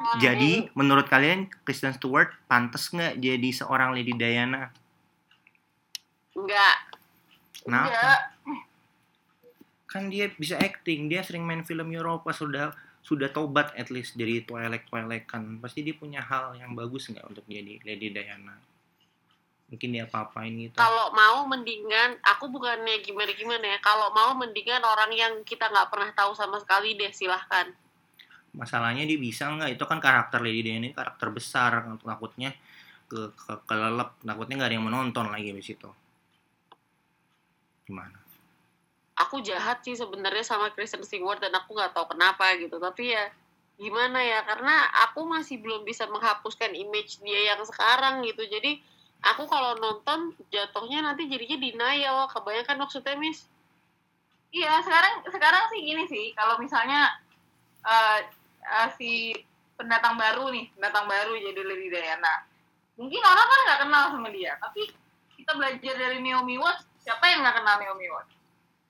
Jadi menurut kalian Kristen Stewart pantas nggak jadi seorang Lady Diana? Enggak. Kenapa? Enggak. Kan dia bisa acting, dia sering main film Eropa sudah sudah tobat at least dari Twilight kan. Pasti dia punya hal yang bagus nggak untuk jadi Lady Diana? Mungkin dia apa-apain gitu. Kalau mau mendingan, aku bukannya gimana-gimana ya. Kalau mau mendingan orang yang kita nggak pernah tahu sama sekali deh, silahkan. Masalahnya dia bisa nggak itu kan karakter Lady Diana ini karakter besar takutnya ke, ke kelelep takutnya nggak ada yang menonton lagi di situ gimana Aku jahat sih sebenarnya sama Kristen Stewart dan aku nggak tahu kenapa gitu. Tapi ya gimana ya? Karena aku masih belum bisa menghapuskan image dia yang sekarang gitu. Jadi aku kalau nonton jatuhnya nanti jadinya denial. Kebanyakan maksudnya Miss? Iya, sekarang sekarang sih gini sih, kalau misalnya eh, eh, si pendatang baru nih, pendatang baru jadi Lady Diana. Mungkin orang kan nggak kenal sama dia, tapi kita belajar dari Naomi Watts, siapa yang nggak kenal Naomi Watts?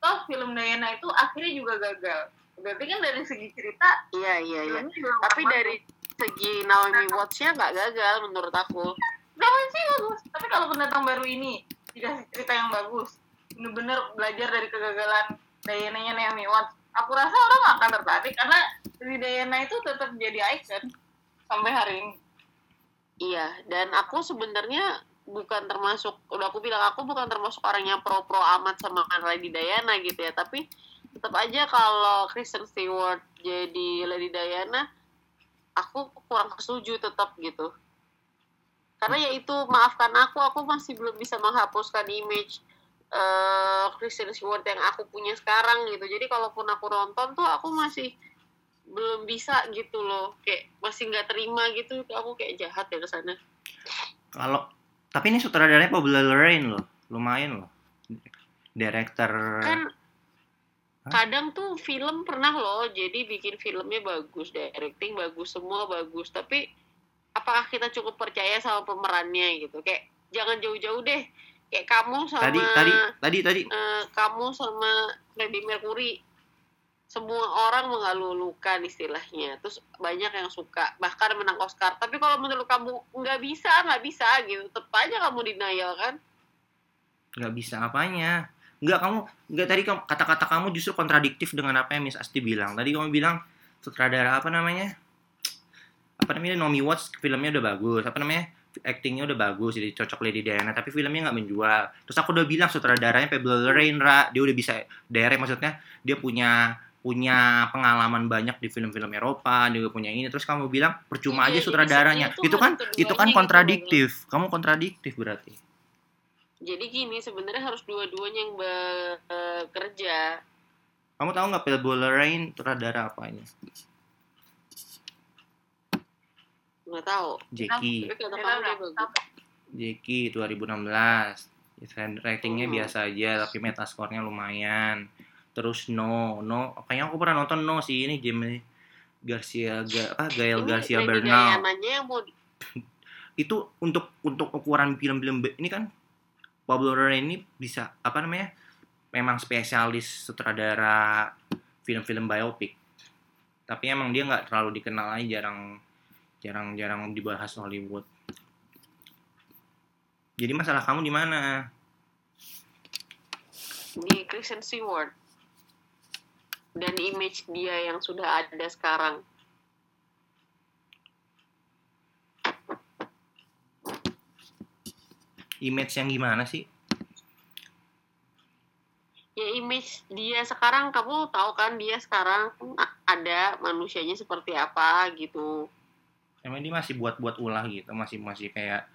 Toh film Diana itu akhirnya juga gagal. Berarti kan dari segi cerita, Iya iya iya. Tapi dari segi Naomi Watts-nya nggak gagal menurut aku. Zaman sih bagus. Tapi kalau pendatang baru ini dikasih cerita yang bagus, bener-bener belajar dari kegagalan Diana-nya Naomi Watts, aku rasa orang akan tertarik karena Diana itu tetap jadi icon sampai hari ini. Iya, dan aku sebenarnya bukan termasuk, udah aku bilang aku bukan termasuk orang yang pro-pro amat sama Lady Diana gitu ya, tapi tetap aja kalau Kristen Stewart jadi Lady Diana, aku kurang setuju tetap gitu. Karena ya itu maafkan aku, aku masih belum bisa menghapuskan image eh Kristen Stewart yang aku punya sekarang gitu. Jadi kalaupun aku nonton tuh aku masih belum bisa gitu loh, kayak masih nggak terima gitu. Aku kayak jahat ya ke sana. kalau tapi ini sutradaranya Pablo Larraín loh lumayan loh director kan Hah? kadang tuh film pernah loh jadi bikin filmnya bagus directing bagus semua bagus tapi apakah kita cukup percaya sama pemerannya gitu kayak jangan jauh-jauh deh kayak kamu sama tadi tadi tadi tadi. eh, kamu sama Freddie Mercury. Semua orang mengalulukan istilahnya. Terus banyak yang suka bahkan menang Oscar. Tapi kalau menurut kamu nggak bisa nggak bisa gitu. Tetap aja kamu denial kan? Nggak bisa apanya? Nggak kamu nggak tadi kamu- kata-kata kamu justru kontradiktif dengan apa yang Miss Asti bilang. Tadi kamu bilang sutradara apa namanya? Apa namanya? Naomi Watts filmnya udah bagus. Apa namanya actingnya udah bagus jadi cocok Lady Diana tapi filmnya nggak menjual. Terus aku udah bilang sutradaranya Pablo Larraín Ra. Dia udah bisa direct maksudnya dia punya punya pengalaman banyak di film-film Eropa dia juga punya ini. Terus kamu bilang percuma Iya, aja jadi sutradaranya. sedih itu tuh kan itu kan gitu, kontradiktif. Kamu kontradiktif berarti. Jadi gini sebenarnya harus dua-duanya yang bekerja Kamu tahu nggak Pablo Larraín sutradara apa ini? Nggak tahu dia udah- bagus Jackie 2016. Ratingnya Hmm. biasa aja tapi metascore-nya lumayan. Terus No, No, kayaknya aku pernah nonton No sih ini Jamie Garcia Ga, ah, Gael Ini Garcia Bernal. Diana-nya yang mau Itu untuk untuk ukuran film-film ini kan Pablo Larraín ini bisa apa namanya? Memang spesialis sutradara film-film biopic. Tapi emang dia nggak terlalu dikenal aja jarang jarang jarang dibahas Hollywood. Jadi masalah kamu di mana? di Kristen Stewart dan image dia yang sudah ada sekarang Image yang gimana sih? ya image dia sekarang kamu tahu kan dia sekarang a- ada manusianya seperti apa gitu Emang dia masih buat-buat ulah gitu, masih masih kayak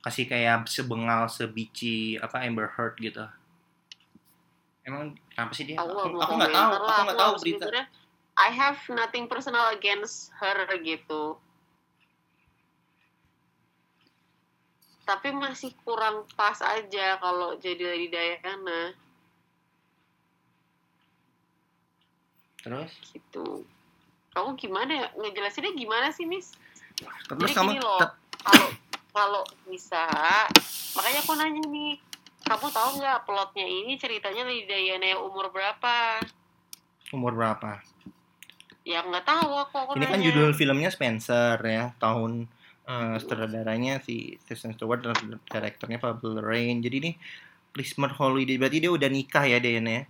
kasih kayak sebengal sebici apa Amber Heard gitu. Emang kenapa sih dia? aku Aku, aku nggak tahu, aku nggak tahu berita. jujurnya, I have nothing personal against her gitu tapi masih kurang pas aja kalau jadi Lady Diana Terus, gitu kamu gimana ya ngejelasinnya gimana sih Miss terus Jadi kamu gini loh, tet- kalau kalau bisa, makanya aku nanya nih, kamu tahu nggak plotnya ini ceritanya Lady Diana yang umur berapa? umur berapa? Ya nggak tahu aku. aku Ini kan nanya. judul filmnya Spencer ya, tahun eh, sutradaranya si Kristen Stewart dan direkturnya Pablo Larraín. Jadi ini Christmas Holiday berarti dia udah nikah ya Diana ya.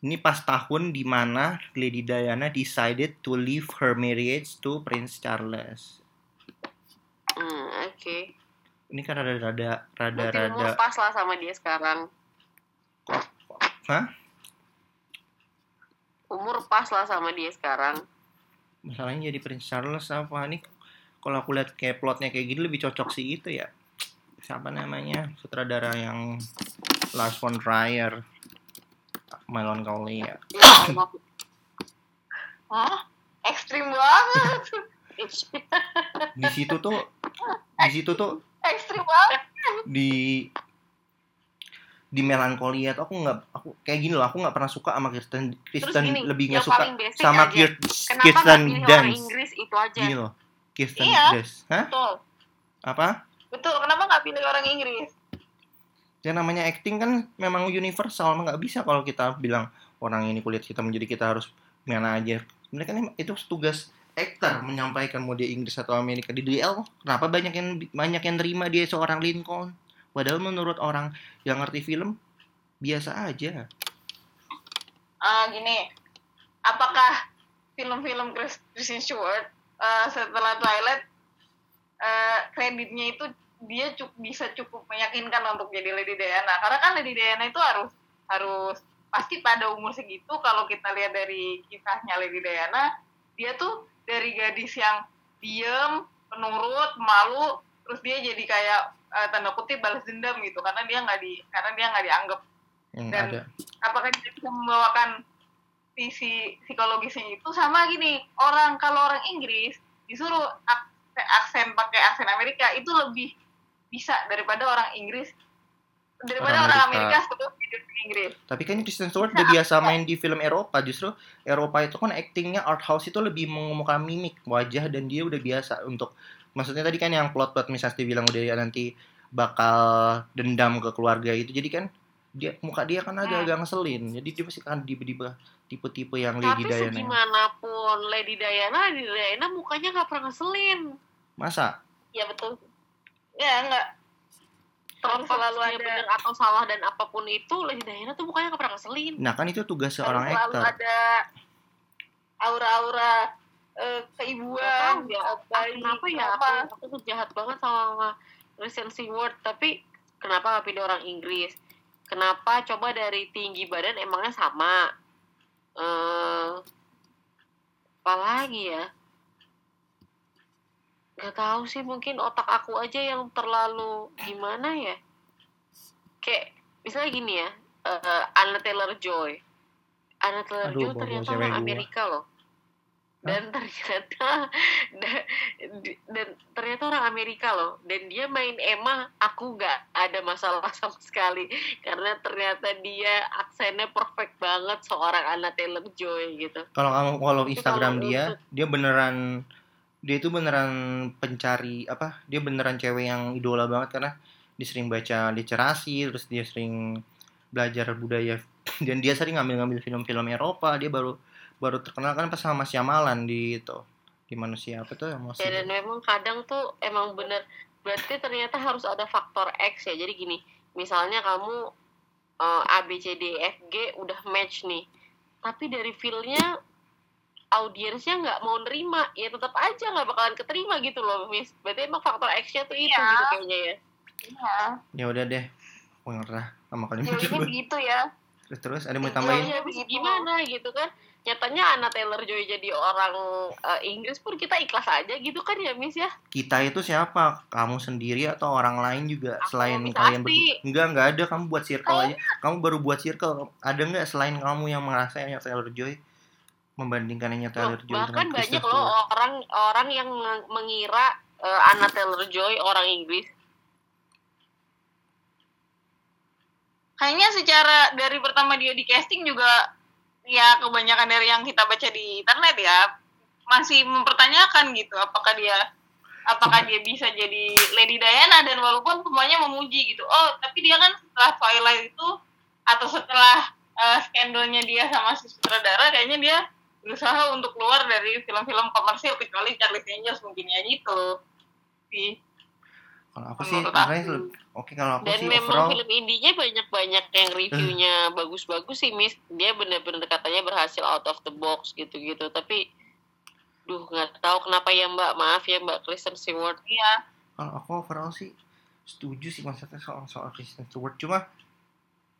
Ini pas tahun di mana Lady Diana decided to leave her marriage to Prince Charles. Hmm, oke. Ini kan rada-rada Berarti umur rada-rada pas lah sama dia sekarang. Hah? Umur pas lah sama dia sekarang. masalahnya jadi Prince Charles apa nih kalau aku lihat kayak plotnya kayak gini lebih cocok sih itu ya siapa namanya sutradara yang Lars von Trier Melancholy ya Ya, maaf. Hah? Ekstrim banget. Di situ tuh di situ tuh Ekstrim banget. di di Melancholia tuh aku nggak aku kayak gini loh aku nggak pernah suka sama Kristen Kristen gini, lebih nggak suka sama aja. Kir- Kenapa Kirsten Dunst Inggris itu aja? gini loh Kirsten Iya. Dunst hah Betul. apa Betul. Kenapa nggak pilih orang Inggris? yang namanya acting kan memang universal nggak bisa kalau kita bilang orang ini kulit hitam jadi kita harus mana aja mereka kan itu tugas aktor menyampaikan mau dia Inggris atau Amerika di DL kenapa banyak yang banyak yang terima dia seorang Lincoln? Padahal menurut orang yang ngerti film biasa aja. Ah, gini. Apakah film-film Kristen Stewart eh, setelah Twilight eh, kreditnya itu dia cuk- bisa cukup meyakinkan untuk jadi Lady Diana? Karena kan Lady Diana itu harus harus pasti pada umur segitu kalau kita lihat dari kisahnya Lady Diana dia tuh dari gadis yang diem penurut malu terus dia jadi kayak eh, tanda kutip balas dendam gitu karena dia nggak di karena dia nggak dianggap. Yang Dan- ada. apakah dia bisa membawakan sisi psikologisnya itu? Sama gini orang kalau orang Inggris disuruh ak- aksen pakai aksen Amerika itu lebih bisa daripada orang Inggris daripada Orang orang, Amerika. Amerika hidup di Inggris. Tapi kan Kristen Stewart udah biasa main di film Eropa. Justru Eropa itu kan actingnya art house itu lebih mengemukakan mimik wajah dan dia udah biasa untuk maksudnya tadi kan yang plot-plot misalnya dia bilang udah nanti bakal dendam ke keluarga itu. Jadi kan dia muka dia kan agak-agak ngeselin. Jadi dia pasti kan tipe-tipe tipe-tipe yang Lady Tapi Diana. segimanapun Lady Diana, Lady Diana mukanya nggak pernah ngeselin. masa? Ya betul. Ya enggak Terlepas selalu ada- bener atau salah dan apa pun itu, Lady Diana tuh mukanya nggak pernah ngeselin. nah kan itu tugas seorang selalu aktor. ada aura-aura eh, Gak keibuan ya, bayi, kenapa ya apa. aku, aku tuh jahat banget sama Kristen Stewart tapi kenapa nggak pilih orang Inggris? Kenapa coba dari tinggi badan emangnya sama? Eh apa lagi ya nggak tahu sih mungkin otak aku aja yang terlalu gimana ya? Kayak misalnya gini ya eh Anna Taylor Joy. Anna Taylor Aduh, Joy ternyata orang. Amerika loh. Dan ternyata da- di- dan ternyata orang Amerika loh. Dan dia main Emma aku nggak ada masalah sama sekali. Karena ternyata dia aksennya perfect banget seorang Anna Taylor Joy gitu. Kalau kamu Itu Instagram kalau dia untuk- dia beneran dia itu beneran pencari apa dia beneran cewek yang idola banget karena dia sering baca literasi terus dia sering belajar budaya dan dia sering ngambil-ngambil film-film Eropa dia baru baru terkenal kan pas sama Shyamalan di itu di manusia. Apa tuh masih ya dan memang kadang tuh emang bener berarti ternyata harus ada faktor X ya. Jadi gini misalnya kamu eh, A B C D F G udah match nih tapi dari feelnya audiensnya nggak mau nerima ya tetap aja nggak bakalan keterima gitu loh miss. Berarti emang faktor X nya tuh itu Iya. gitu kayaknya ya. Iya. ya udah deh aku nyerah sama kalian berdua. begitu ya. terus terus ada mau Iya, tambahin iya. habis begitu. gimana gitu kan? Nyatanya Anna Taylor Joy jadi orang eh, Inggris pun kita ikhlas aja gitu kan ya miss ya? Kita itu siapa? Kamu sendiri atau orang lain juga? Aku selain kalian berdua? Enggak enggak ada. Kamu buat circle aja. Kamu baru buat circle. Ada nggak selain kamu yang merasa yang Taylor Joy membandingkan yang Taylor Joy bahkan banyak loh orang orang yang mengira eh, Anna Taylor Joy orang Inggris. Kayaknya secara dari pertama dia di casting juga ya kebanyakan dari yang kita baca di internet ya masih mempertanyakan gitu apakah dia apakah dia bisa jadi Lady Diana dan walaupun semuanya memuji gitu. Oh tapi dia kan setelah Twilight itu atau setelah eh, skandalnya dia sama si sutradara kayaknya dia berusaha untuk keluar dari film-film komersil kecuali Charlie Angels mungkin ya gitu sih Kalau aku sih makanya oke kalau aku Dan sih memang overall film indinya banyak-banyak yang reviewnya bagus-bagus sih, Miss. Dia bener-bener katanya berhasil out of the box gitu-gitu. Tapi, duh nggak tahu kenapa ya Mbak. Maaf ya Mbak Kristen Stewart. iya kalau aku overall sih setuju sih maksudnya soal soal Kristen Stewart cuma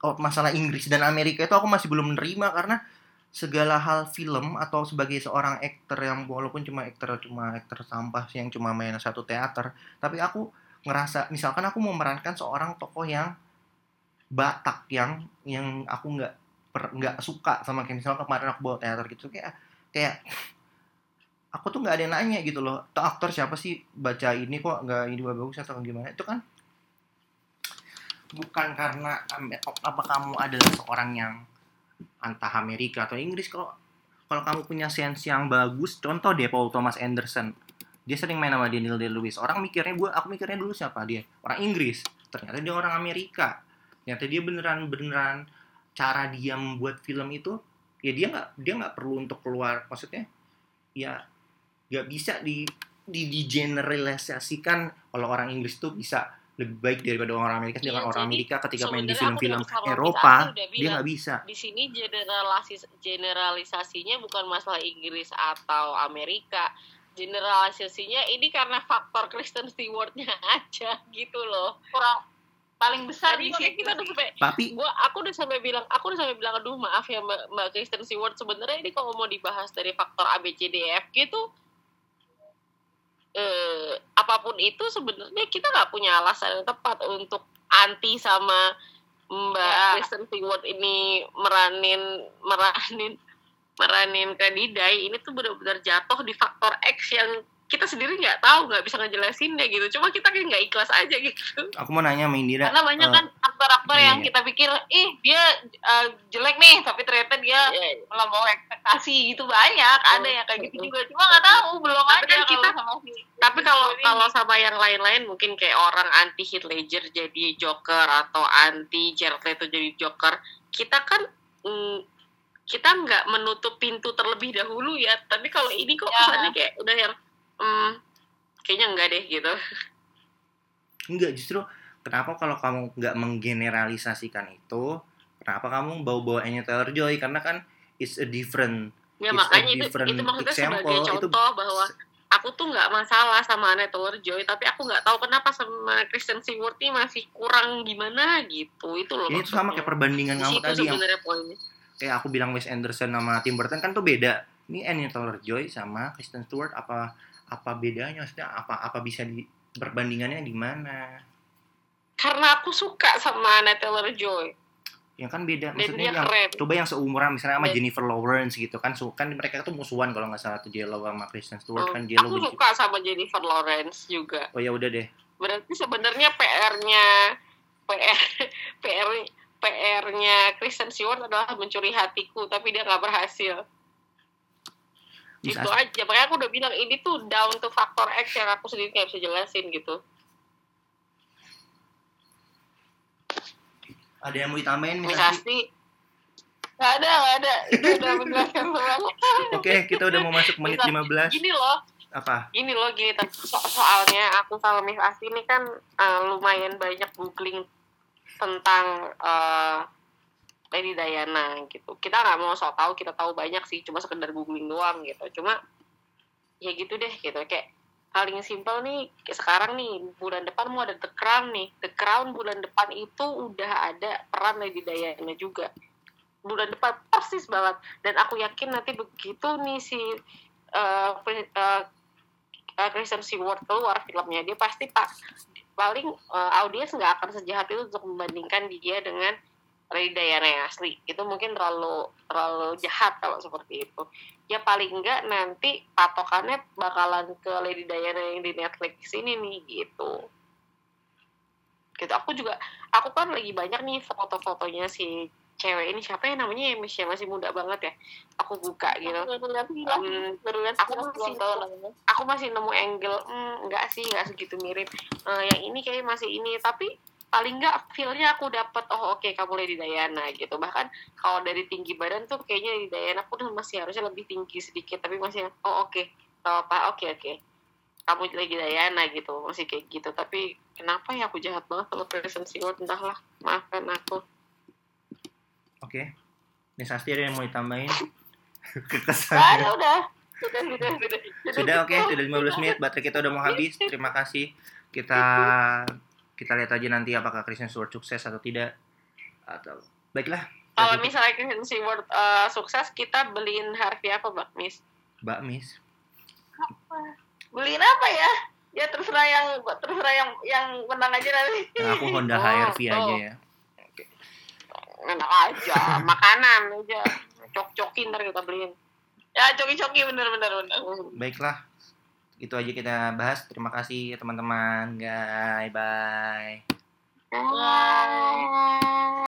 oh masalah Inggris dan Amerika itu aku masih belum menerima karena segala hal film atau sebagai seorang aktor yang walaupun cuma aktor cuma aktor sampah yang cuma main satu teater tapi aku ngerasa misalkan aku memerankan seorang tokoh yang Batak yang yang aku nggak nggak suka sama kayak misalnya kemarin aku bawa teater gitu kayak kayak aku tuh nggak ada yang nanya gitu loh tuh aktor siapa sih? Baca ini kok nggak ini bagus atau gimana? Itu kan bukan karena apa kamu adalah seorang yang antah Amerika atau Inggris kalau kalau kamu punya sense yang bagus contoh deh Paul Thomas Anderson. Dia sering main sama Daniel Day Lewis orang mikirnya gue aku mikirnya dulu siapa? Dia orang Inggris. Ternyata dia orang Amerika. Ternyata dia beneran beneran cara dia membuat film itu ya dia nggak dia nggak perlu untuk keluar maksudnya ya nggak bisa di di digeneralisasikan kalau orang Inggris tuh bisa lebih baik daripada orang Amerika sedangkan Iya, orang Amerika ketika main di film-film Eropa dia nggak bisa Di sini generalis generalisasinya bukan masalah Inggris atau Amerika. Generalisasinya ini karena faktor Kristen Stewart-nya aja gitu loh. kurang paling besar Tadi di situ kita udah sih. sampai tapi gua aku udah sampai bilang aku udah sampai bilang aduh maaf ya mbak, mbak Kristen Stewart sebenarnya ini kalau mau dibahas dari faktor A B C D E F G tuh eh, apa pun itu sebenarnya kita nggak punya alasan yang tepat untuk anti sama mbak Ya. Kristen Stewart ini meranin meranin meranin Kredidai ini tuh benar-benar jatuh di faktor X yang kita sendiri nggak tahu nggak bisa ngejelasinnya gitu. Cuma kita kayak nggak ikhlas aja gitu. Aku mau nanya sama Indira. Karena banyak eh, kan aktor-aktor iya, yang iya. kita pikir ih dia eh, jelek nih tapi ternyata dia Ya, melampaui ekspektasi gitu banyak. Ada yang kayak gitu juga. Cuma nggak tahu belum Tapi aja kan kalau kita- sama si tapi kalau ini. kalau sama yang lain-lain mungkin kayak orang anti Heath Ledger jadi Joker atau anti Jared Leto jadi Joker kita kan mm, kita nggak menutup pintu terlebih dahulu ya. Tapi kalau ini kok Ya. kesannya kayak udah yang mm, kayaknya enggak deh gitu. Enggak justru kenapa kalau kamu nggak menggeneralisasikan itu kenapa kamu bawa-bawa Anya Taylor Joy? Karena kan it's a different ya It's a makanya itu different itu maksudnya example. sebagai Itu- contoh bahwa aku tuh nggak masalah sama Anna Taylor Joy tapi aku nggak tahu kenapa sama Kristen Stewart ini masih kurang gimana gitu. Itu loh ini sama kayak perbandingan Di kamu tadi yang poinnya. kayak aku bilang Wes Anderson sama Tim Burton kan tuh beda. Ini Anya Taylor Joy sama Kristen Stewart apa apa bedanya? Maksudnya apa apa bisa di perbandingannya di mana? Karena aku suka sama Anna Taylor Joy yang kan beda maksudnya yang keren. coba yang seumuran misalnya sama Dan- Jennifer Lawrence gitu kan su- kan mereka tuh musuhan kalau nggak salah tuh Jello sama Kristen Stewart Oh, kan Jello aku benci. suka sama Jennifer Lawrence juga. Oh ya udah deh. Berarti sebenarnya PR-nya PR PR PR-nya Kristen Stewart adalah mencuri hatiku tapi dia nggak berhasil Bisa itu aja makanya aku udah bilang ini tuh down to faktor X yang aku sendiri nggak bisa jelasin gitu. Ada yang mau ditambahin Miss misalnya Asti nggak ada nggak ada. Itu udah menjelaskan semuanya oke kita udah mau masuk menit Bisa. 15 gini loh. Apa? Gini loh gini. So- soalnya aku sama Miss Asti ini kan eh, lumayan banyak googling tentang eh, Lady Diana gitu. Kita nggak mau sok tahu kita tahu banyak sih cuma sekedar googling doang gitu. Cuma ya gitu deh gitu. Kayak paling simpel nih kayak sekarang nih bulan depan mau ada The Crown nih. The Crown bulan depan itu udah ada peran Lady Diana juga. Bulan depan persis banget. Dan aku yakin nanti begitu nih si eh, eh, eh, Kristen Stewart keluar filmnya dia pasti pak paling eh, audiens nggak akan sejahat itu untuk membandingkan dia dengan Lady Diana yang asli itu mungkin terlalu terlalu jahat kalau seperti itu. Ya paling enggak nanti patokannya bakalan ke Lady Diana yang di Netflix ini nih gitu. Gitu aku juga aku kan lagi banyak nih foto-fotonya si cewek ini. Siapa ya namanya yang masih masih muda banget ya? Aku buka gitu. Lihat aku masih aku masih nemu angle hmm, enggak sih enggak segitu mirip. Eh, yang ini kayak masih ini. Tapi paling nggak feel-nya aku dapat oh oke kamu Lady Diana gitu bahkan kalau dari tinggi badan tuh kayaknya Lady Diana pun masih harusnya lebih tinggi sedikit tapi masih oh oke Gak apa oke oke kamu Lady Diana gitu masih kayak gitu tapi kenapa ya aku jahat banget kalau Kristen Stewart entahlah maafkan aku Oke. Miss Asti ada yang mau ditambahin? Kekesan. ada udah sudah sudah sudah Sudah oke, sudah 15 menit. Baterai kita udah mau habis. Terima kasih. Kita kita lihat aja nanti apakah Kristen Stewart sukses atau tidak. Atau baiklah. kalau tutup. misalnya Kristen Stewart eh, sukses kita beliin Harvey apa Mbak Miss Mbak Miss. Beliin apa ya? Ya terserah yang terserah yang yang menang aja nanti. Yang aku Honda Oh, HRV aja oh. ya. enak aja makanan aja cok-cokin ntar kita beliin Ya coki-coki bener bener bener. Baiklah. Itu aja kita bahas. Terima kasih teman-teman. Bye bye. Bye.